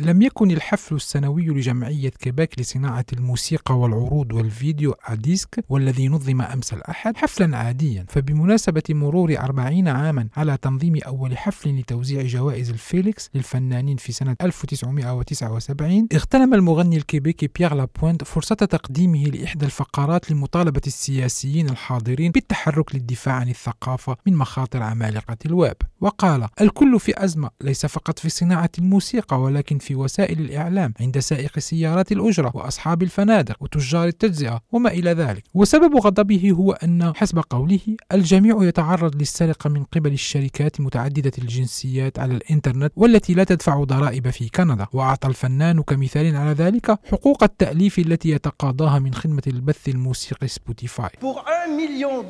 لم يكن الحفل السنوي لجمعية كيباك لصناعة الموسيقى والعروض والفيديو أديسك والذي نظم أمس الأحد حفلا عاديا. فبمناسبة مرور أربعين عاما على تنظيم أول حفل لتوزيع جوائز الفيليكس للفنانين في سنة 1979 اغتنم المغني الكيبيكي بيير لابوينت فرصة تقديمه لإحدى الفقرات لمطالبة السياسيين الحاضرين بالتحرك للدفاع عن الثقافة من مخاطر عمالقة الويب. وقال الكل في أزمة ليس فقط في صناعة الموسيقى ولكن في وسائل الإعلام عند سائق سيارات الأجرة وأصحاب الفنادق وتجار التجزئة وما إلى ذلك. وسبب غضبه هو أن حسب قوله الجميع يتعرض للسرقة من قبل الشركات متعددة الجنسيات على الإنترنت والتي لا تدفع ضرائب في كندا. وأعطى الفنان كمثال على ذلك حقوق التأليف التي يتقاضاها من خدمة البث الموسيقي سبوتيفاي. Pour un million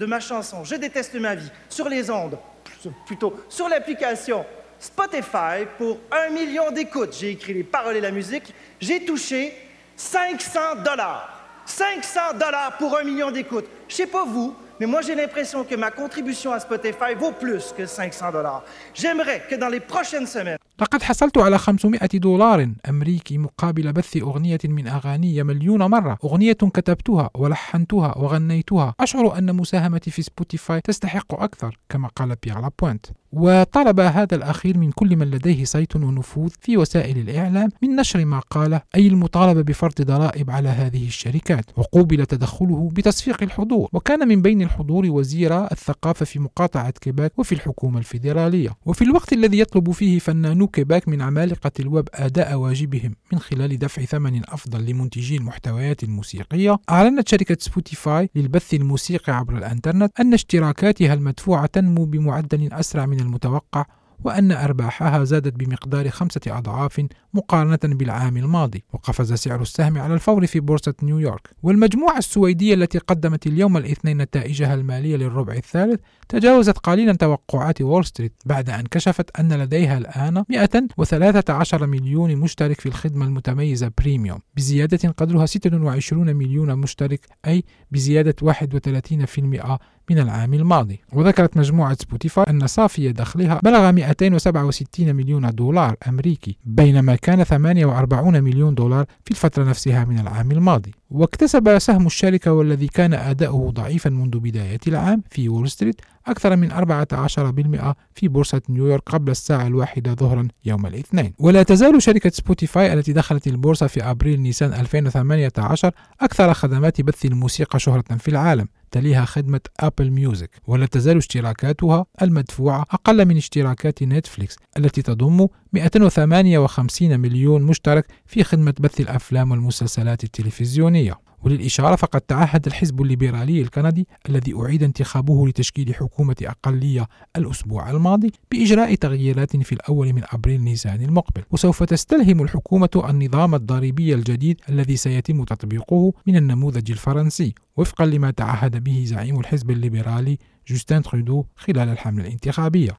de ma chanson Je déteste ma vie sur les ondes, plutôt sur l'application Spotify pour un million d'écoutes. J'ai écrit les paroles et la musique. J'ai touché 500 dollars. 500 dollars pour un million d'écoutes. Je sais pas vous, mais moi j'ai l'impression que ma contribution à Spotify vaut plus que 500 dollars. J'aimerais que dans les prochaines semaines, لقد حصلت على 500 دولار أمريكي مقابل بث أغنية من أغاني مليون مرة أغنية كتبتها ولحنتها وغنيتها أشعر أن مساهمتي في سبوتيفاي تستحق أكثر كما قال بيغ لابوينت وطلب هذا الأخير من كل من لديه صيت ونفوذ في وسائل الإعلام من نشر ما قاله أي المطالبة بفرض ضرائب على هذه الشركات. وقوبل تدخله بتصفيق الحضور. وكان من بين الحضور وزير الثقافة في مقاطعة كيباك وفي الحكومة الفيدرالية. وفي الوقت الذي يطلب فيه فنانو كيباك من عمالقة الويب أداء واجبهم من خلال دفع ثمن أفضل لمنتجي المحتويات الموسيقية أعلنت شركة سبوتيفاي للبث الموسيقي عبر الإنترنت أن اشتراكاتها المدفوعة تنمو بمعدل أسرع من المتوقع وأن أرباحها زادت بمقدار خمسة أضعاف مقارنة بالعام الماضي وقفز سعر السهم على الفور في بورصة نيويورك. والمجموعة السويدية التي قدمت اليوم الاثنين نتائجها المالية للربع الثالث تجاوزت قليلا توقعات وول ستريت بعد أن كشفت أن لديها الآن 113 مليون مشترك في الخدمة المتميزة بريميوم بزيادة قدرها 26 مليون مشترك أي بزيادة 31% من العام الماضي. وذكرت مجموعة سبوتيفاي أن صافي دخلها بلغ 267 مليون دولار أمريكي بينما كان 48 مليون دولار في الفترة نفسها من العام الماضي. واكتسب سهم الشركة والذي كان أداؤه ضعيفا منذ بداية العام في وول ستريت أكثر من 14% في بورصة نيويورك قبل الساعة الواحدة ظهرا يوم الاثنين. ولا تزال شركة سبوتيفاي التي دخلت البورصة في أبريل نيسان 2018 أكثر خدمات بث الموسيقى شهرة في العالم تليها خدمة أبل ميوزك ولا تزال اشتراكاتها المدفوعة أقل من اشتراكات نتفليكس التي تضم 258 مليون مشترك في خدمة بث الأفلام والمسلسلات التلفزيونية. وللإشارة فقد تعهد الحزب الليبرالي الكندي الذي أعيد انتخابه لتشكيل حكومة أقلية الأسبوع الماضي بإجراء تغييرات في الأول من أبريل نيسان المقبل. وسوف تستلهم الحكومة النظام الضريبي الجديد الذي سيتم تطبيقه من النموذج الفرنسي. وفقا لما تعهد به زعيم الحزب الليبرالي جوستين ترودو خلال الحملة الانتخابية.